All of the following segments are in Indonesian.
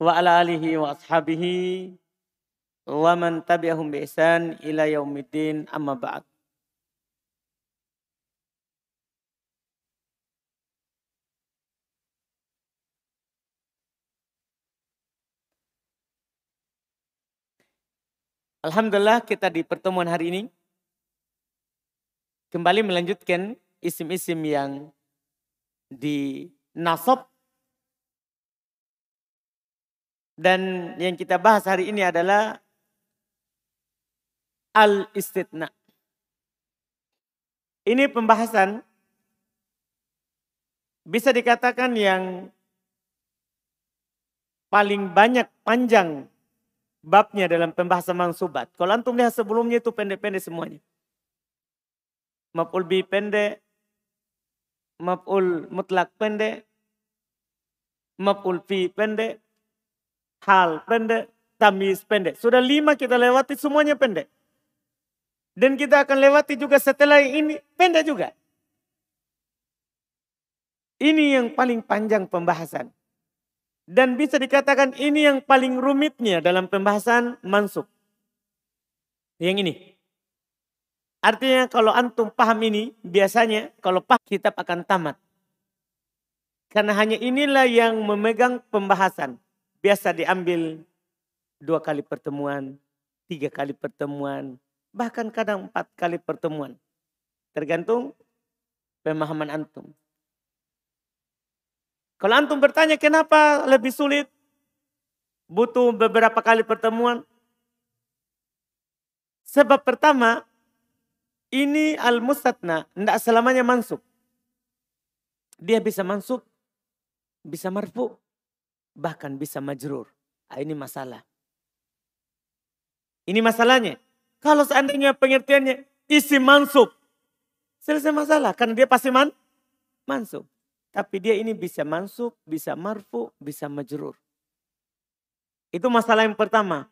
wa ala alihi wa ashabihi wa man tabi'ahum bi ihsan ila yaumiddin amma ba'd. Alhamdulillah kita di pertemuan hari ini kembali melanjutkan isim-isim yang di nasab dan yang kita bahas hari ini adalah al-istitna. Ini pembahasan bisa dikatakan yang paling banyak panjang babnya dalam pembahasan mansubat. Kalau antum lihat sebelumnya itu pendek-pendek semuanya. Maf'ul bi pendek, maf'ul mutlak pendek, maf'ul fi pendek, hal pendek, tamis pendek. Sudah lima kita lewati semuanya pendek. Dan kita akan lewati juga setelah ini pendek juga. Ini yang paling panjang pembahasan. Dan bisa dikatakan ini yang paling rumitnya dalam pembahasan mansub. Yang ini. Artinya kalau antum paham ini, biasanya kalau paham kitab akan tamat. Karena hanya inilah yang memegang pembahasan. Biasa diambil dua kali pertemuan, tiga kali pertemuan, bahkan kadang empat kali pertemuan. Tergantung pemahaman antum. Kalau antum bertanya kenapa lebih sulit? Butuh beberapa kali pertemuan. Sebab pertama, ini al-mustatna, tidak selamanya mansub. Dia bisa mansub, bisa marfu, bahkan bisa majrur. Nah, ini masalah. Ini masalahnya. Kalau seandainya pengertiannya isi mansub, selesai masalah. Karena dia pasti man, mansub. Tapi dia ini bisa mansub, bisa marfu, bisa majrur. Itu masalah yang pertama.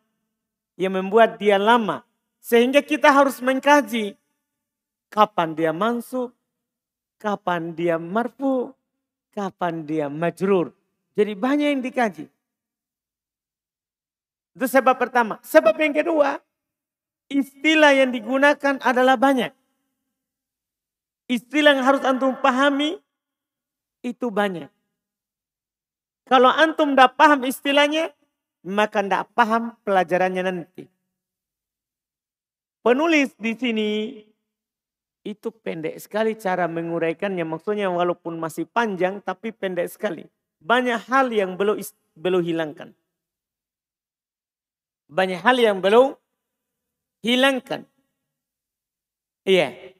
Yang membuat dia lama. Sehingga kita harus mengkaji. Kapan dia mansub, kapan dia marfu, kapan dia majrur. Jadi banyak yang dikaji. Itu sebab pertama. Sebab yang kedua, istilah yang digunakan adalah banyak. Istilah yang harus antum pahami itu banyak. Kalau antum tidak paham istilahnya, maka tidak paham pelajarannya nanti. Penulis di sini itu pendek sekali cara menguraikannya. Maksudnya walaupun masih panjang tapi pendek sekali. Banyak hal yang belum belum hilangkan. Banyak hal yang belum hilangkan. Iya.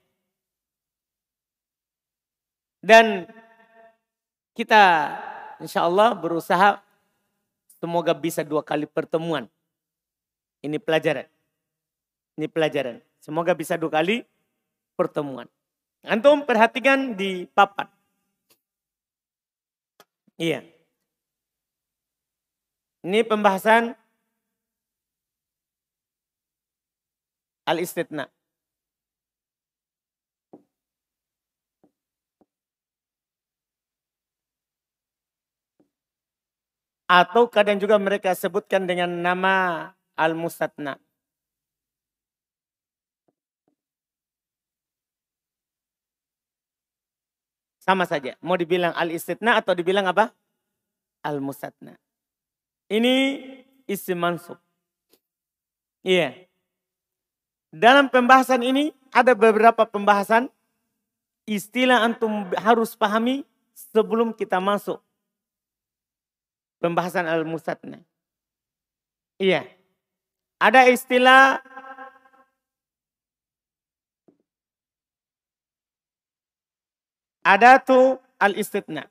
Dan kita insya Allah berusaha semoga bisa dua kali pertemuan. Ini pelajaran. Ini pelajaran. Semoga bisa dua kali pertemuan. Antum perhatikan di papan. Iya. Ini pembahasan al-istitna. Atau kadang juga mereka sebutkan dengan nama Al-Mustatna. Sama saja. Mau dibilang Al-Istitna atau dibilang apa? Al-Mustatna. Ini isim mansub. Iya. Dalam pembahasan ini ada beberapa pembahasan istilah antum harus pahami sebelum kita masuk pembahasan al-mustatna. Iya. Ada istilah ada tuh al-istitna.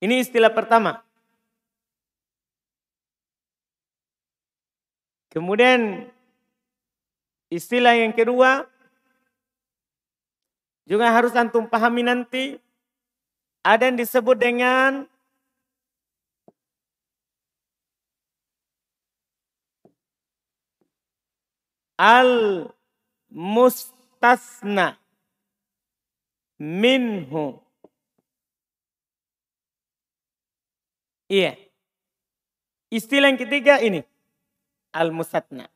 Ini istilah pertama. Kemudian Istilah yang kedua juga harus antum pahami nanti ada yang disebut dengan al mustasna minhu. Iya. Istilah yang ketiga ini. Al-musatna.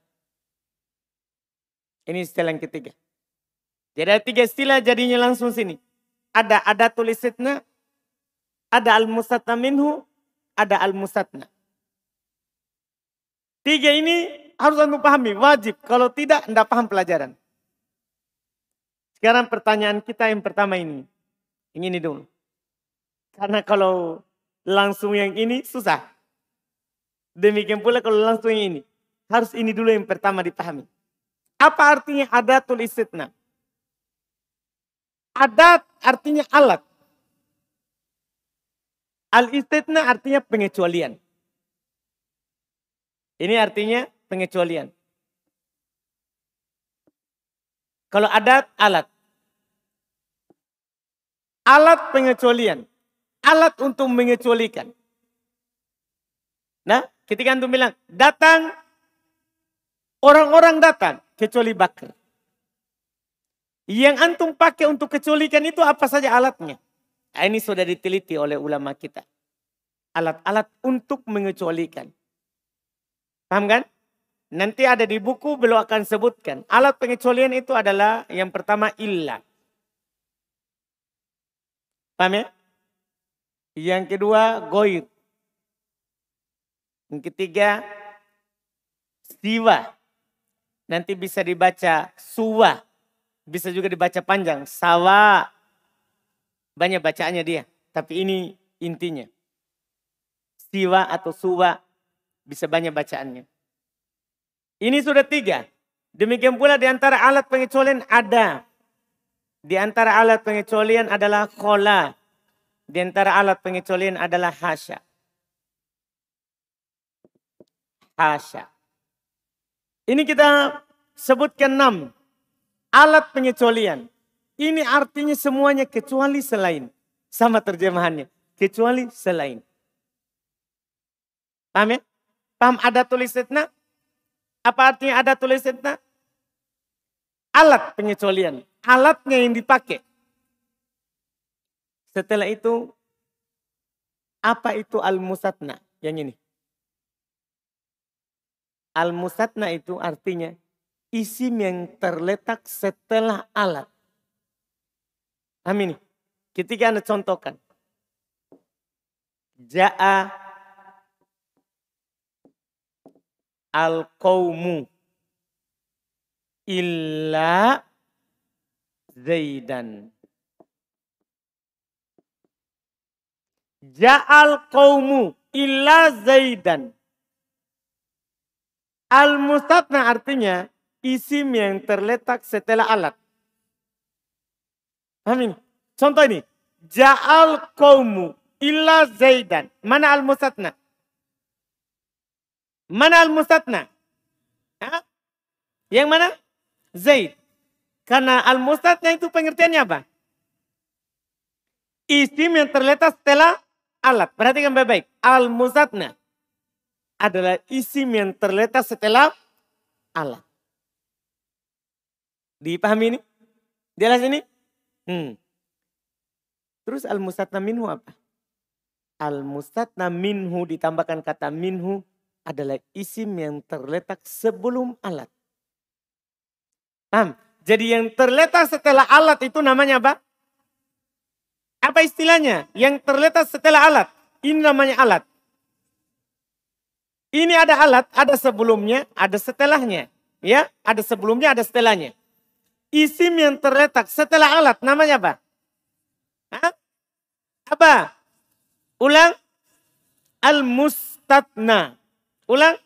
Ini istilah yang ketiga. Jadi ada tiga istilah jadinya langsung sini. Ada ada tulisitna, ada al-musatna minhu, ada al-musatna. Tiga ini harus anda pahami, wajib. Kalau tidak, anda paham pelajaran. Sekarang pertanyaan kita yang pertama ini. Yang ini dulu. Karena kalau langsung yang ini susah. Demikian pula kalau langsung yang ini. Harus ini dulu yang pertama dipahami. Apa artinya adatul istitna? Adat artinya alat. Al-istitna artinya pengecualian. Ini artinya pengecualian. Kalau adat, alat. Alat pengecualian. Alat untuk mengecualikan. Nah, ketika antum bilang, datang, orang-orang datang, kecuali bakar. Yang antum pakai untuk kecualikan itu apa saja alatnya. Nah, ini sudah diteliti oleh ulama kita. Alat-alat untuk mengecualikan. Paham kan? Nanti ada di buku beliau akan sebutkan. Alat pengecualian itu adalah yang pertama illa. Paham ya? Yang kedua goir. Yang ketiga siwa. Nanti bisa dibaca suwa. Bisa juga dibaca panjang. Sawa. Banyak bacaannya dia. Tapi ini intinya. Siwa atau suwa bisa banyak bacaannya. Ini sudah tiga. Demikian pula di antara alat pengecualian ada. Di antara alat pengecualian adalah kola. Di antara alat pengecualian adalah hasya. Hasya. Ini kita sebutkan enam. Alat pengecualian. Ini artinya semuanya kecuali selain. Sama terjemahannya. Kecuali selain. Paham ya? Paham ada tulis setna? Apa artinya ada tulis setna? Alat pengecualian. Alatnya yang dipakai. Setelah itu, apa itu al-musatna? Yang ini. Al-musatna itu artinya isim yang terletak setelah alat. Amin. Ketika Anda contohkan. Ja'a al-qawmu illa Zaidan. Ja'al qawmu illa Zaidan. Al-mustatna artinya isim yang terletak setelah alat. Amin. Contoh ini. Ja'al qawmu illa Zaidan. Mana al-mustatna? Mana al-mustatna? Yang mana? Zaid. Karena al-mustatna itu pengertiannya apa? Isim yang terletak setelah alat. Perhatikan baik-baik. Al-mustatna adalah isim yang terletak setelah alat. Dipahami ini? Jelas ini? Hmm. Terus al-mustatna minhu apa? Al-mustatna minhu ditambahkan kata minhu adalah isim yang terletak sebelum alat. Paham? Jadi yang terletak setelah alat itu namanya apa? Apa istilahnya? Yang terletak setelah alat. Ini namanya alat. Ini ada alat, ada sebelumnya, ada setelahnya. Ya, ada sebelumnya, ada setelahnya. Isim yang terletak setelah alat namanya apa? Hah? Apa? Ulang. Al-mustatna. Ulang.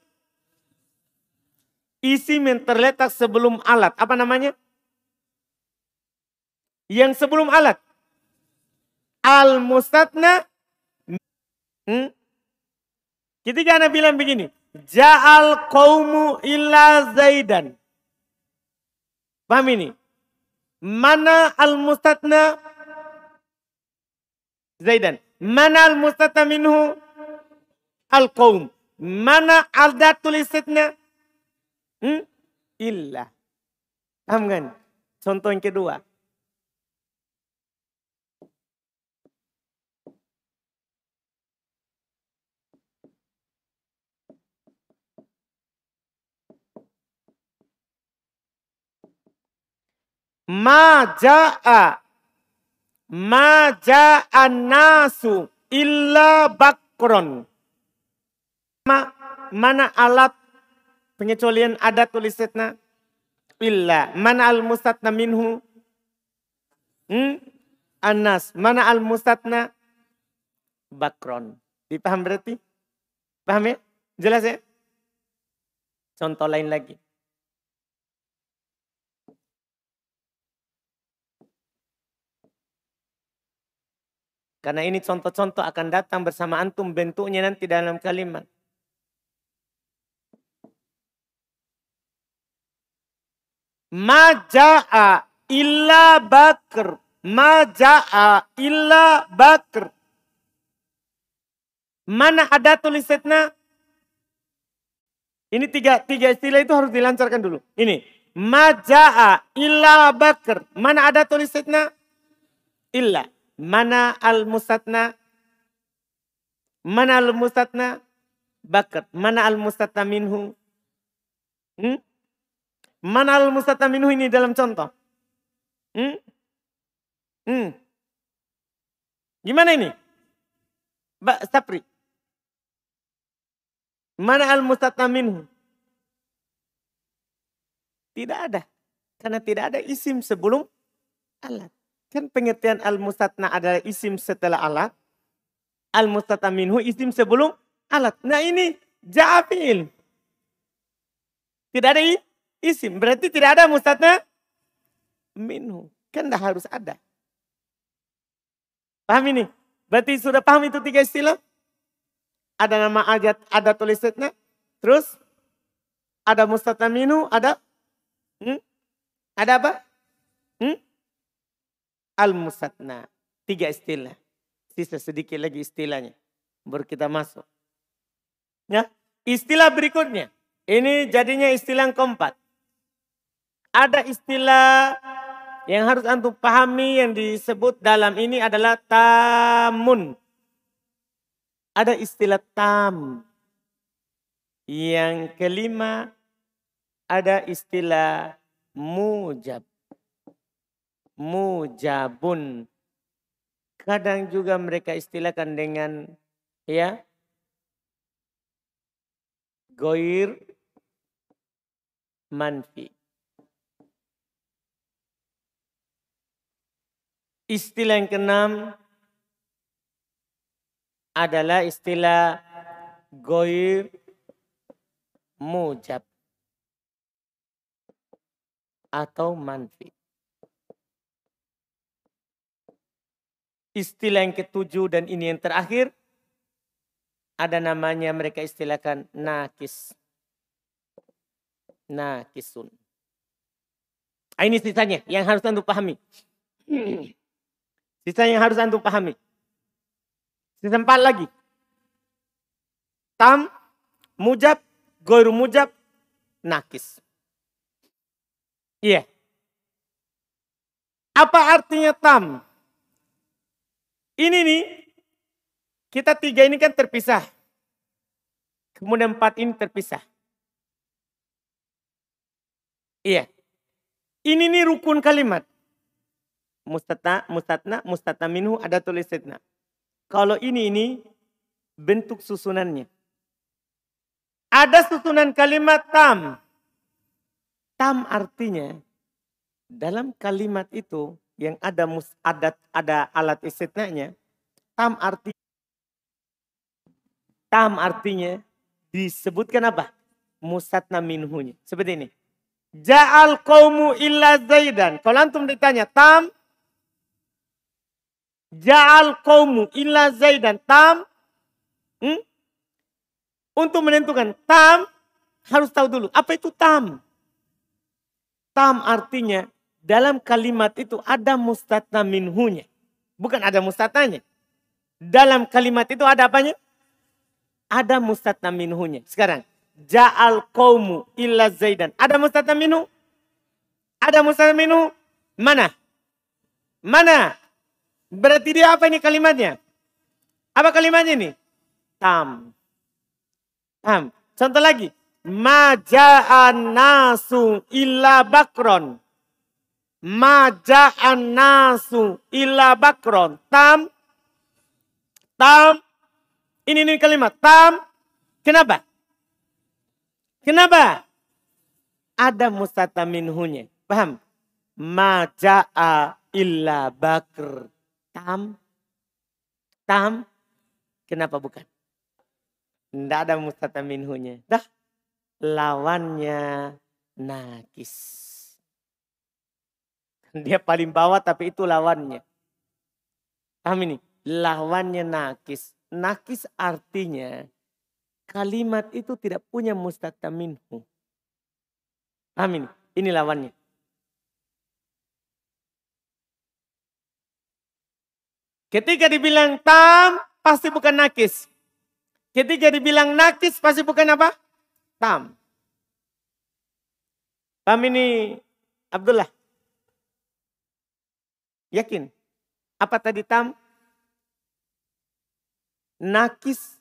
Isim yang terletak sebelum alat. Apa namanya? Yang sebelum alat. Al-mustatna. Hmm? Ketika Anda bilang begini. Ja'al qawmu illa zaidan. Paham ini? Mana al-mustatna? Zaidan. Mana al-mustatna minhu? Al-qawm. Mana ada tulisnya? Hmm? Illa. Paham kan? Contoh yang kedua. Maja'a Maja'an nasu illa bakron. Ma, mana alat pengecualian ada tulisnya illa. Mana al mustatna minhu? Hmm? anas. Mana al mustatna bakron. Dipaham berarti? Paham ya? Jelas ya? Contoh lain lagi. Karena ini contoh-contoh akan datang bersama antum bentuknya nanti dalam kalimat. Maja'a illa bakr. Maja'a illa bakr. Mana ada tulisnya? Ini tiga, tiga istilah itu harus dilancarkan dulu. Ini. Maja'a illa bakr. Mana ada tulisnya? Illa. Mana al-mustatna? Mana al-mustatna? Bakat. Mana al-mustatna minhu? Hmm? Mana al-mustatna minhu ini dalam contoh? Hmm? Hmm. Gimana ini? Mbak Sapri. Mana al-mustatna minhu? Tidak ada. Karena tidak ada isim sebelum alat. Kan pengertian al-mustatna adalah isim setelah alat. Al-mustatna minhu isim sebelum alat. Nah ini ja'afil. Tidak ada isim. Berarti tidak ada mustatna minhu. Kan dah harus ada. Paham ini? Berarti sudah paham itu tiga istilah? Ada nama ajat, ada tulisnya. Terus ada mustatna minhu, ada hmm? ada apa? Hmm? al-musatna. Tiga istilah. Sisa sedikit lagi istilahnya. Baru kita masuk. Ya, istilah berikutnya. Ini jadinya istilah keempat. Ada istilah yang harus antum pahami yang disebut dalam ini adalah tamun. Ada istilah tam. Yang kelima ada istilah mujab mujabun. Kadang juga mereka istilahkan dengan ya goir manfi. Istilah yang keenam adalah istilah goir mujab atau manfi. Istilah yang ketujuh dan ini yang terakhir. Ada namanya mereka istilahkan nakis. Nakisun. Ah, ini sisanya yang harus anda pahami. Sisa yang harus anda pahami. Sisa empat lagi. Tam, mujab, goiru mujab, nakis. Iya. Yeah. Apa artinya tam? Ini nih, kita tiga ini kan terpisah. Kemudian empat ini terpisah. Iya. Ini nih rukun kalimat. Mustata, mustatna, mustata minhu ada tulisnya. Kalau ini ini bentuk susunannya. Ada susunan kalimat tam. Tam artinya dalam kalimat itu yang ada mus, adat ada alat istitnanya tam arti tam artinya disebutkan apa musatna minhunya seperti ini ja'al qaumu illa zaidan kalau antum ditanya tam ja'al qaumu illa zaidan tam hmm? untuk menentukan tam harus tahu dulu apa itu tam tam artinya dalam kalimat itu ada mustatna minhunya. Bukan ada mustatanya. Dalam kalimat itu ada apanya? Ada mustatna minhunya. Sekarang, ja'al qawmu illa zaidan. Ada mustatna minhu? Ada mustata minhu? Mana? Mana? Berarti dia apa ini kalimatnya? Apa kalimatnya ini? Tam. Tam. Contoh lagi. Maja'an nasu illa bakron. Maja'an nasu illa bakron. Tam. Tam. Ini ini kalimat. Tam. Kenapa? Kenapa? Ada mustata minhunya. Paham? Maja'a illa bakr. Tam. Tam. Kenapa bukan? Tidak ada mustata minhunya. Dah lawannya nakis. Dia paling bawah tapi itu lawannya. Paham ini? Lawannya nakis. Nakis artinya kalimat itu tidak punya mustata minhu. Paham ini? Ini lawannya. Ketika dibilang tam, pasti bukan nakis. Ketika dibilang nakis, pasti bukan apa? Tam. Paham ini Abdullah? Yakin? Apa tadi tam? Nakis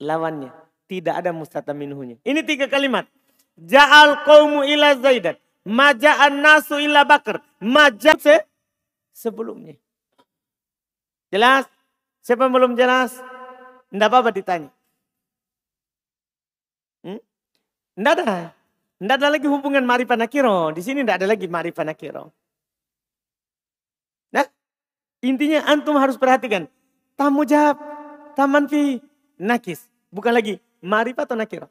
lawannya. Tidak ada mustata minhunya. Ini tiga kalimat. Ja'al qawmu ila zaidan. Maja'an nasu ila bakar. Maja' se sebelumnya. Jelas? Siapa yang belum jelas? Tidak apa-apa ditanya. Tidak ada. Tidak ada lagi hubungan marifah nakiro. Di sini tidak ada lagi marifah nakiro. Nah, intinya antum harus perhatikan. Tamu jawab, taman fi, nakis. Bukan lagi marifah atau nakiro.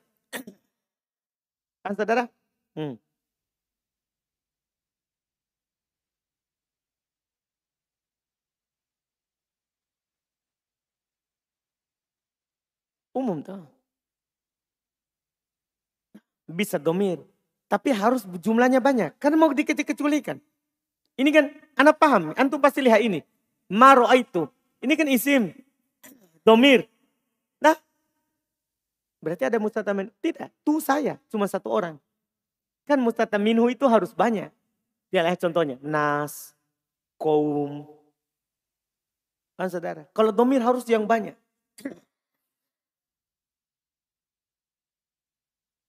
Kan saudara? Hmm. Umum tuh bisa domir. Tapi harus jumlahnya banyak. Karena mau dikecualikan. Ini kan anak paham. Antum pasti lihat ini. Maro itu. Ini kan isim. Domir. Nah. Berarti ada mustatamin. Tidak. Tuh saya. Cuma satu orang. Kan mustataminhu itu harus banyak. Dia lihat contohnya. Nas. Kaum. Kan saudara. Kalau domir harus yang banyak.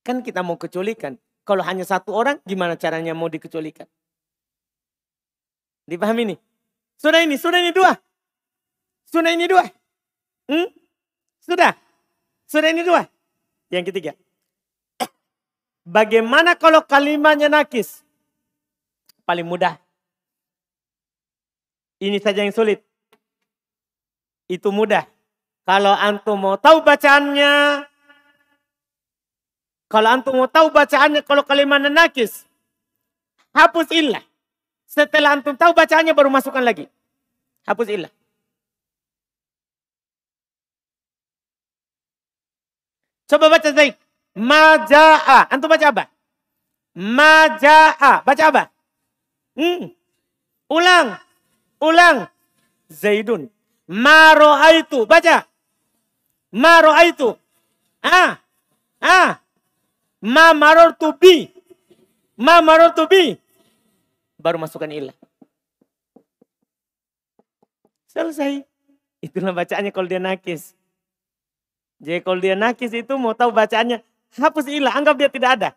Kan kita mau kecualikan. Kalau hanya satu orang, gimana caranya mau dikecualikan? Dipahami ini? Sudah ini, sudah ini dua. Sudah ini dua. Hmm? Sudah. Sudah ini dua. Yang ketiga. Bagaimana kalau kalimatnya nakis? Paling mudah. Ini saja yang sulit. Itu mudah. Kalau antum mau tahu bacaannya, kalau antum mau tahu bacaannya kalau kalimat nakis, hapus illah. Setelah antum tahu bacaannya baru masukkan lagi. Hapus illah. Coba baca Zaid. Maja'a. Antum baca apa? Maja'a. Baca apa? Hmm. Ulang. Ulang. Zaidun. Maro'aitu. Baca. Maro'aitu. Ah. Ah. Ma marortu bi. Ma marortu bi. Baru masukkan ilah. Selesai. Itulah bacaannya kalau dia nakis. Jadi kalau dia nakis itu mau tahu bacaannya, hapus ilah, anggap dia tidak ada.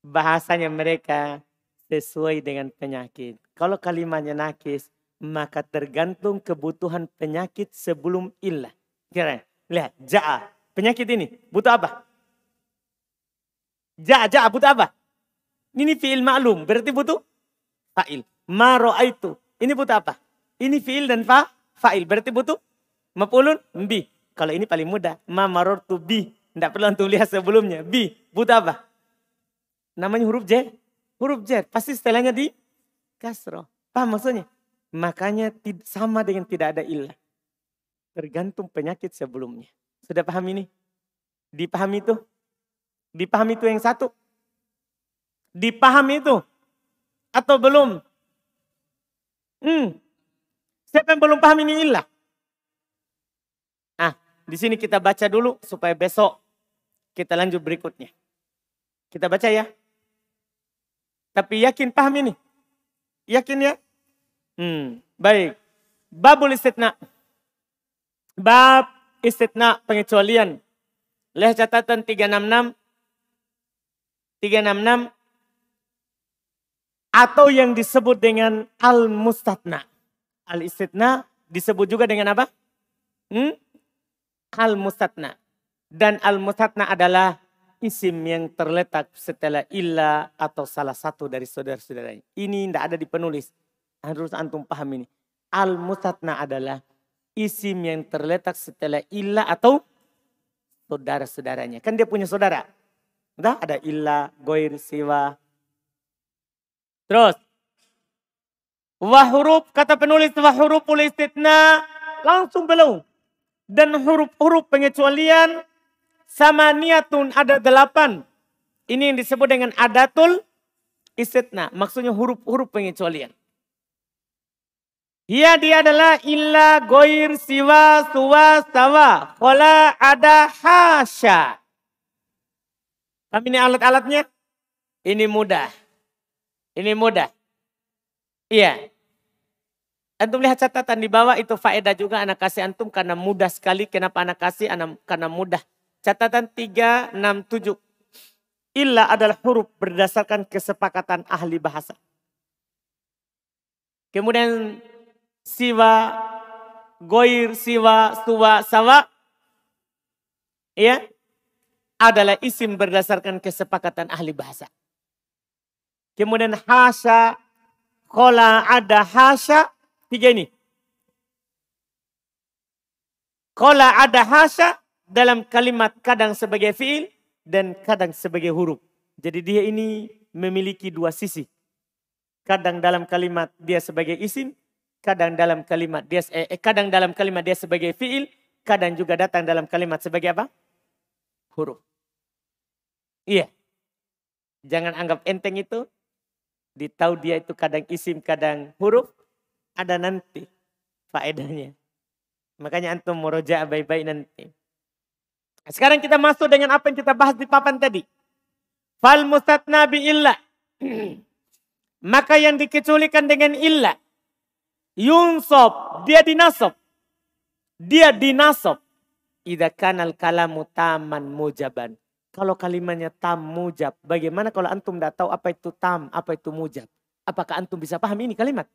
Bahasanya mereka sesuai dengan penyakit. Kalau kalimatnya nakis, maka tergantung kebutuhan penyakit sebelum ilah. Kira, lihat, ja'a. Penyakit ini butuh apa? Ja, ja, butuh apa? Ini fi'il maklum, berarti butuh fa'il. Ma itu. Ini butuh apa? Ini fi'il dan fa, fa'il, berarti butuh maf'ulun bi. Kalau ini paling mudah, ma marortu bi. Tidak perlu untuk lihat sebelumnya. Bi, butuh apa? Namanya huruf J. Huruf J, pasti setelahnya di kasro. Paham maksudnya? Makanya sama dengan tidak ada ilah. Tergantung penyakit sebelumnya. Sudah paham ini? Dipahami itu? Dipahami itu yang satu? Dipahami itu? Atau belum? Hmm. Siapa yang belum paham ini ilah? Ah, di sini kita baca dulu supaya besok kita lanjut berikutnya. Kita baca ya. Tapi yakin paham ini? Yakin ya? Hmm, baik. Babul istitna. Bab istitna pengecualian. Lihat catatan 366. 366 atau yang disebut dengan al-mustatna. Al-istitna disebut juga dengan apa? Hmm? Al-mustatna. Dan al-mustatna adalah isim yang terletak setelah illa atau salah satu dari saudara-saudaranya. Ini tidak ada di penulis. Harus antum paham ini. Al-mustatna adalah isim yang terletak setelah illa atau saudara-saudaranya. Kan dia punya saudara. Entah ada illa, goir, siwa. Terus. Wahuruf, kata penulis wahuruf istitna. Langsung belum. Dan huruf-huruf pengecualian sama niatun ada delapan. Ini yang disebut dengan adatul istitna. Maksudnya huruf-huruf pengecualian. Ia dia adalah illa, goir, siwa, suwa, sawa. Kola, ada, hasya. Tapi ini alat-alatnya? Ini mudah. Ini mudah. Iya. Antum lihat catatan di bawah itu faedah juga anak kasih antum karena mudah sekali. Kenapa anak kasih? Karena mudah. Catatan 367. Illa adalah huruf berdasarkan kesepakatan ahli bahasa. Kemudian siwa, goir, siwa, suwa, sawa. Ya, adalah isim berdasarkan kesepakatan ahli bahasa. Kemudian hasya, kola ada hasya, tiga ini. Kola ada hasya dalam kalimat kadang sebagai fiil dan kadang sebagai huruf. Jadi dia ini memiliki dua sisi. Kadang dalam kalimat dia sebagai isim, kadang dalam kalimat dia eh, kadang dalam kalimat dia sebagai fiil, kadang juga datang dalam kalimat sebagai apa? Huruf. Iya. Jangan anggap enteng itu. Ditahu dia itu kadang isim, kadang huruf. Ada nanti faedahnya. Makanya antum meroja baik-baik nanti. Sekarang kita masuk dengan apa yang kita bahas di papan tadi. Fal mustatna bi illa. Maka yang dikecualikan dengan illa Yunsob, dia dinasob. Dia dinasob. Ida kanal kalamu taman mujaban. Kalau kalimatnya tam mujab, bagaimana kalau antum tidak tahu apa itu tam, apa itu mujab? Apakah antum bisa paham ini kalimat?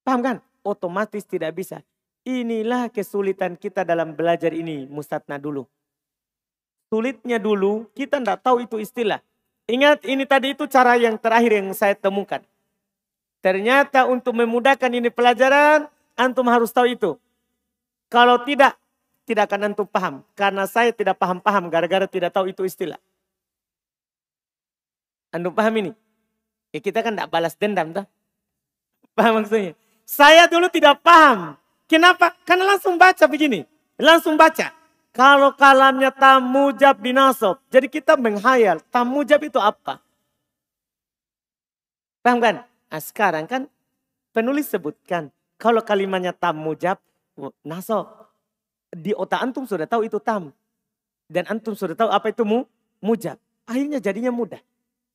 Paham kan? Otomatis tidak bisa. Inilah kesulitan kita dalam belajar ini, mustatna dulu. Sulitnya dulu, kita tidak tahu itu istilah. Ingat ini tadi itu cara yang terakhir yang saya temukan. Ternyata untuk memudahkan ini pelajaran, antum harus tahu itu. Kalau tidak, tidak akan antum paham. Karena saya tidak paham-paham gara-gara tidak tahu itu istilah. Antum paham ini? Ya kita kan tidak balas dendam. Tuh. Paham maksudnya? Saya dulu tidak paham. Kenapa? Karena langsung baca begini. Langsung baca. Kalau kalamnya tamujab binasob. Jadi kita menghayal. Tamujab itu apa? Paham kan? Nah sekarang kan penulis sebutkan kalau kalimatnya tam mujab, oh, naso. Di otak antum sudah tahu itu tam. Dan antum sudah tahu apa itu mu, mujab. Akhirnya jadinya mudah.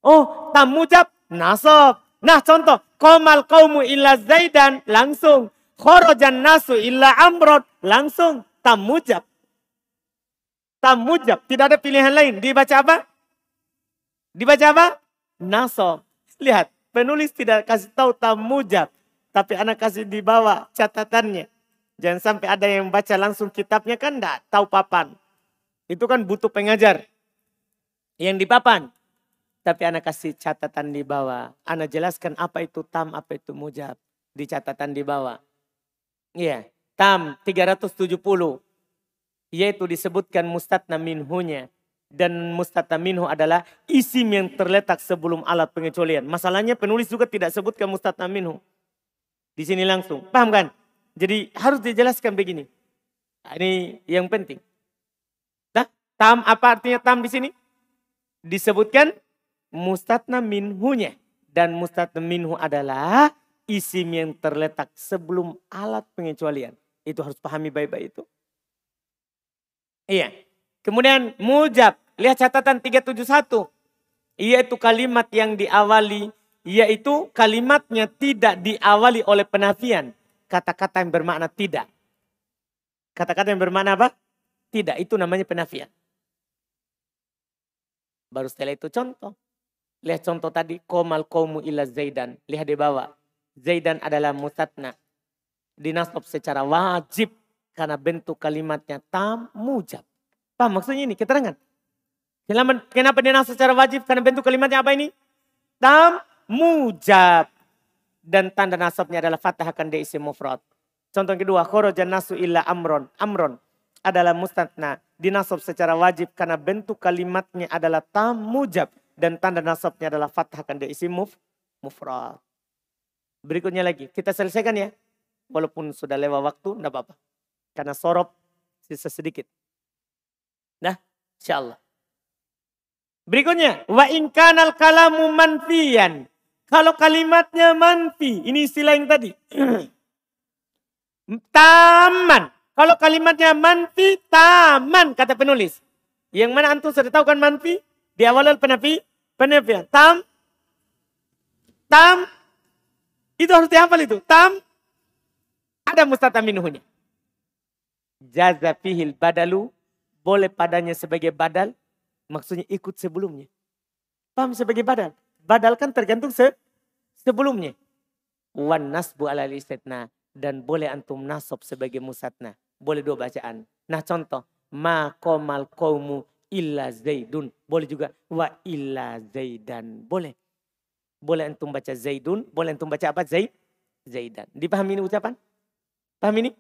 Oh tam mujab, naso. Nah contoh, komal kaumu illa zaidan, langsung. Khorojan nasu illa amrod, langsung. Tam mujab. Tam mujab, tidak ada pilihan lain. Dibaca apa? Dibaca apa? Naso. Lihat, Penulis tidak kasih tahu tamujab. Tapi anak kasih di bawah catatannya. Jangan sampai ada yang baca langsung kitabnya kan enggak tahu papan. Itu kan butuh pengajar. Yang di papan. Tapi anak kasih catatan di bawah. Anak jelaskan apa itu tam, apa itu mujab. Di catatan di bawah. Iya. Tam 370. Yaitu disebutkan mustatna minhunya dan mustataminhu adalah isim yang terletak sebelum alat pengecualian. Masalahnya penulis juga tidak sebutkan mustataminhu. Di sini langsung. Paham kan? Jadi harus dijelaskan begini. Nah, ini yang penting. Nah, tam apa artinya tam di sini? Disebutkan mustatna minhunya. Dan mustatna minhu adalah isim yang terletak sebelum alat pengecualian. Itu harus pahami baik-baik itu. Iya. Kemudian mujab. Lihat catatan 371. Yaitu kalimat yang diawali, yaitu kalimatnya tidak diawali oleh penafian. Kata-kata yang bermakna tidak. Kata-kata yang bermakna apa? Tidak, itu namanya penafian. Baru setelah itu contoh. Lihat contoh tadi, komal komu ila zaidan. Lihat di bawah. Zaidan adalah musatna. Dinasab secara wajib. Karena bentuk kalimatnya tam mujab. Paham maksudnya ini? Keterangan. Kenapa, dinasab secara wajib? Karena bentuk kalimatnya apa ini? Tam mujab. Dan tanda nasabnya adalah fathah akan diisi mufrad. Contoh kedua, khorojan nasu illa amron. Amron adalah mustatna. Dinasab secara wajib karena bentuk kalimatnya adalah tam mujab dan tanda nasabnya adalah fathah akan diisi muf, mufrad. Berikutnya lagi, kita selesaikan ya. Walaupun sudah lewat waktu, tidak apa-apa. Karena sorop sisa sedikit. Nah, insya Allah. Berikutnya, wa inkanal kalamu manfiyan. Kalau kalimatnya manfi, ini istilah yang tadi. taman. Kalau kalimatnya manfi, taman, kata penulis. Yang mana antum sudah tahu kan manfi? Di awal penafi, penafian. Tam, tam, itu harus dihafal itu. Tam, ada mustataminhunya. Jaza fihil badalu, boleh padanya sebagai badal, maksudnya ikut sebelumnya. Paham sebagai badal? Badal kan tergantung se sebelumnya. Wan nasbu ala istitna. Dan boleh antum nasab sebagai musatna. Boleh dua bacaan. Nah contoh. Ma komal kaumu illa zaidun. Boleh juga wa illa zaidan. Boleh. Boleh antum baca zaidun. Boleh antum baca apa? Zaid. Zaidan. Dipahami ini ucapan? Paham ini?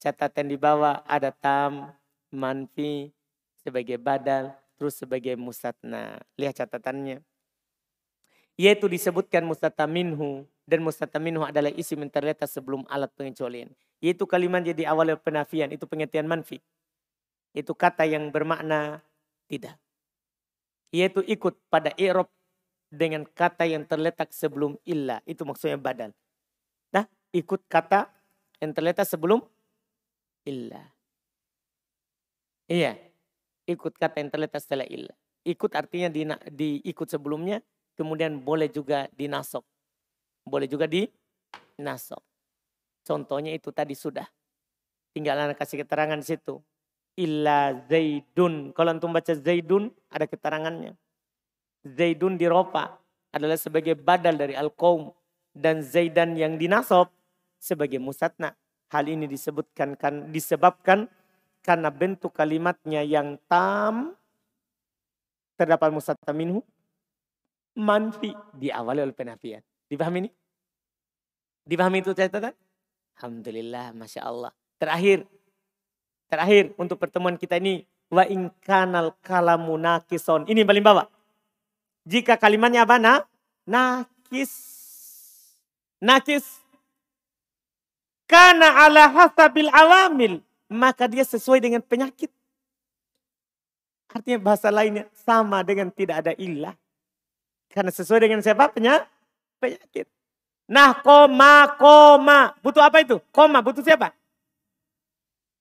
Catatan di bawah ada tam, manfi, sebagai badal, terus sebagai musatna. Lihat catatannya. Yaitu disebutkan mustataminhu. Dan mustataminhu adalah isim yang terletak sebelum alat pengecualian. Yaitu kalimat jadi awal penafian, itu pengertian manfi. Itu kata yang bermakna tidak. Yaitu ikut pada i'rab dengan kata yang terletak sebelum illa. Itu maksudnya badal. Nah, ikut kata yang terletak sebelum illa. Iya, ikut kata yang terletak setelah illa. Ikut artinya di, di ikut sebelumnya, kemudian boleh juga dinasok. Boleh juga di nasok. Contohnya itu tadi sudah. Tinggal anak kasih keterangan di situ. Illa Zaidun. Kalau antum baca Zaidun ada keterangannya. Zaidun di ropa adalah sebagai badal dari al-qaum. Dan Zaidan yang dinasob sebagai musatna. Hal ini disebutkan kan disebabkan karena bentuk kalimatnya yang tam terdapat musatna minhu manfi diawali oleh penafian. Dipahami ini? Dipahami itu catatan? Alhamdulillah, Masya Allah. Terakhir, terakhir untuk pertemuan kita ini. Wa inkanal kalamu nakison. Ini paling bawah. Jika kalimatnya apa? Nah, nakis. Nakis. Karena ala hasabil awamil. Maka dia sesuai dengan penyakit. Artinya bahasa lainnya sama dengan tidak ada ilah. Karena sesuai dengan siapa? Penyakit. Nah, koma, koma. Butuh apa itu? Koma, butuh siapa?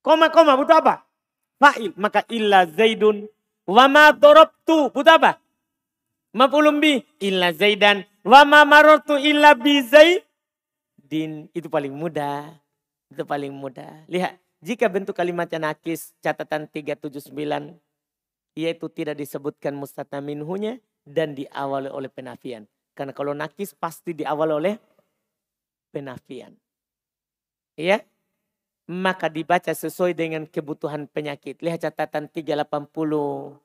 Koma, koma, butuh apa? Fa'il. Maka illa zaidun. Wama dorobtu. Butuh apa? Maf'ulun bi. Illa zaidan. Wama marotu illa bi zaidin. Itu paling mudah. Itu paling mudah. Lihat. Jika bentuk kalimatnya nakis. Catatan 379. Yaitu tidak disebutkan mustatna minhunya. Dan diawali oleh penafian. Karena kalau nakis pasti diawali oleh penafian. Ya, maka dibaca sesuai dengan kebutuhan penyakit. Lihat catatan 380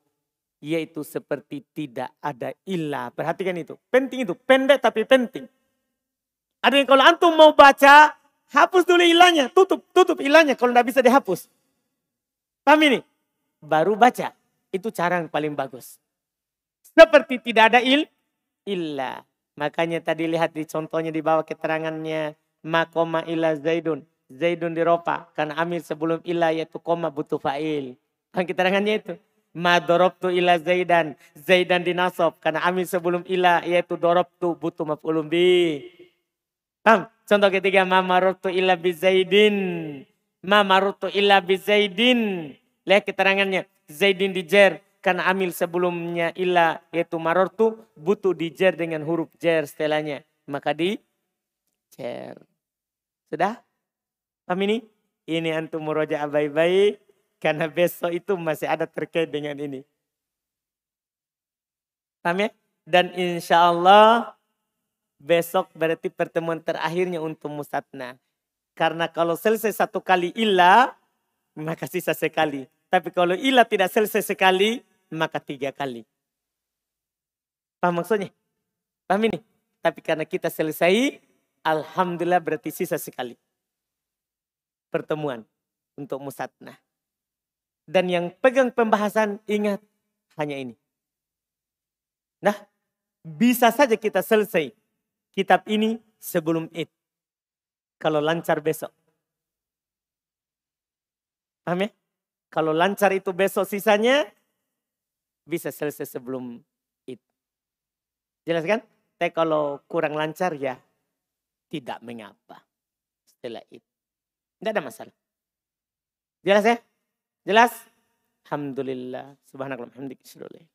yaitu seperti tidak ada ilah. Perhatikan itu. Penting itu. Pendek tapi penting. Ada yang kalau antum mau baca, hapus dulu ilahnya. Tutup, tutup ilahnya kalau tidak bisa dihapus. Paham ini? Baru baca. Itu cara yang paling bagus. Seperti tidak ada il, ilah. Makanya tadi lihat di contohnya di bawah keterangannya. Makoma ila zaidun. Zaidun diropa. Karena amil sebelum ila yaitu koma butuh fa'il. Kan keterangannya itu. Ma dorobtu ila zaidan. Zaidan dinasob. Karena amil sebelum ila yaitu dorobtu butuh maf'ulun bi. Paham? Contoh ketiga. Ma marotu ila bi zaidin. Ma marotu ila bi zaidin. Lihat keterangannya. Zaidin dijer Karena amil sebelumnya illa yaitu marortu butuh dijer dengan huruf jer setelahnya. Maka di jer. Sudah? Paham ini? Ini antum muroja baik-baik. Karena besok itu masih ada terkait dengan ini. Paham ya? Dan insya Allah besok berarti pertemuan terakhirnya untuk musatna. Karena kalau selesai satu kali illa, maka sisa sekali. Tapi kalau ilah tidak selesai sekali, maka tiga kali. Paham maksudnya? Paham ini? Tapi karena kita selesai, Alhamdulillah berarti sisa sekali. Pertemuan untuk musatna. Dan yang pegang pembahasan ingat hanya ini. Nah, bisa saja kita selesai kitab ini sebelum Id. Kalau lancar besok. Paham ya? Kalau lancar itu besok sisanya bisa selesai sebelum itu. Jelas kan? Tapi kalau kurang lancar ya tidak mengapa. Setelah itu. Tidak ada masalah. Jelas ya? Jelas? Alhamdulillah. Subhanallah. Alhamdulillah.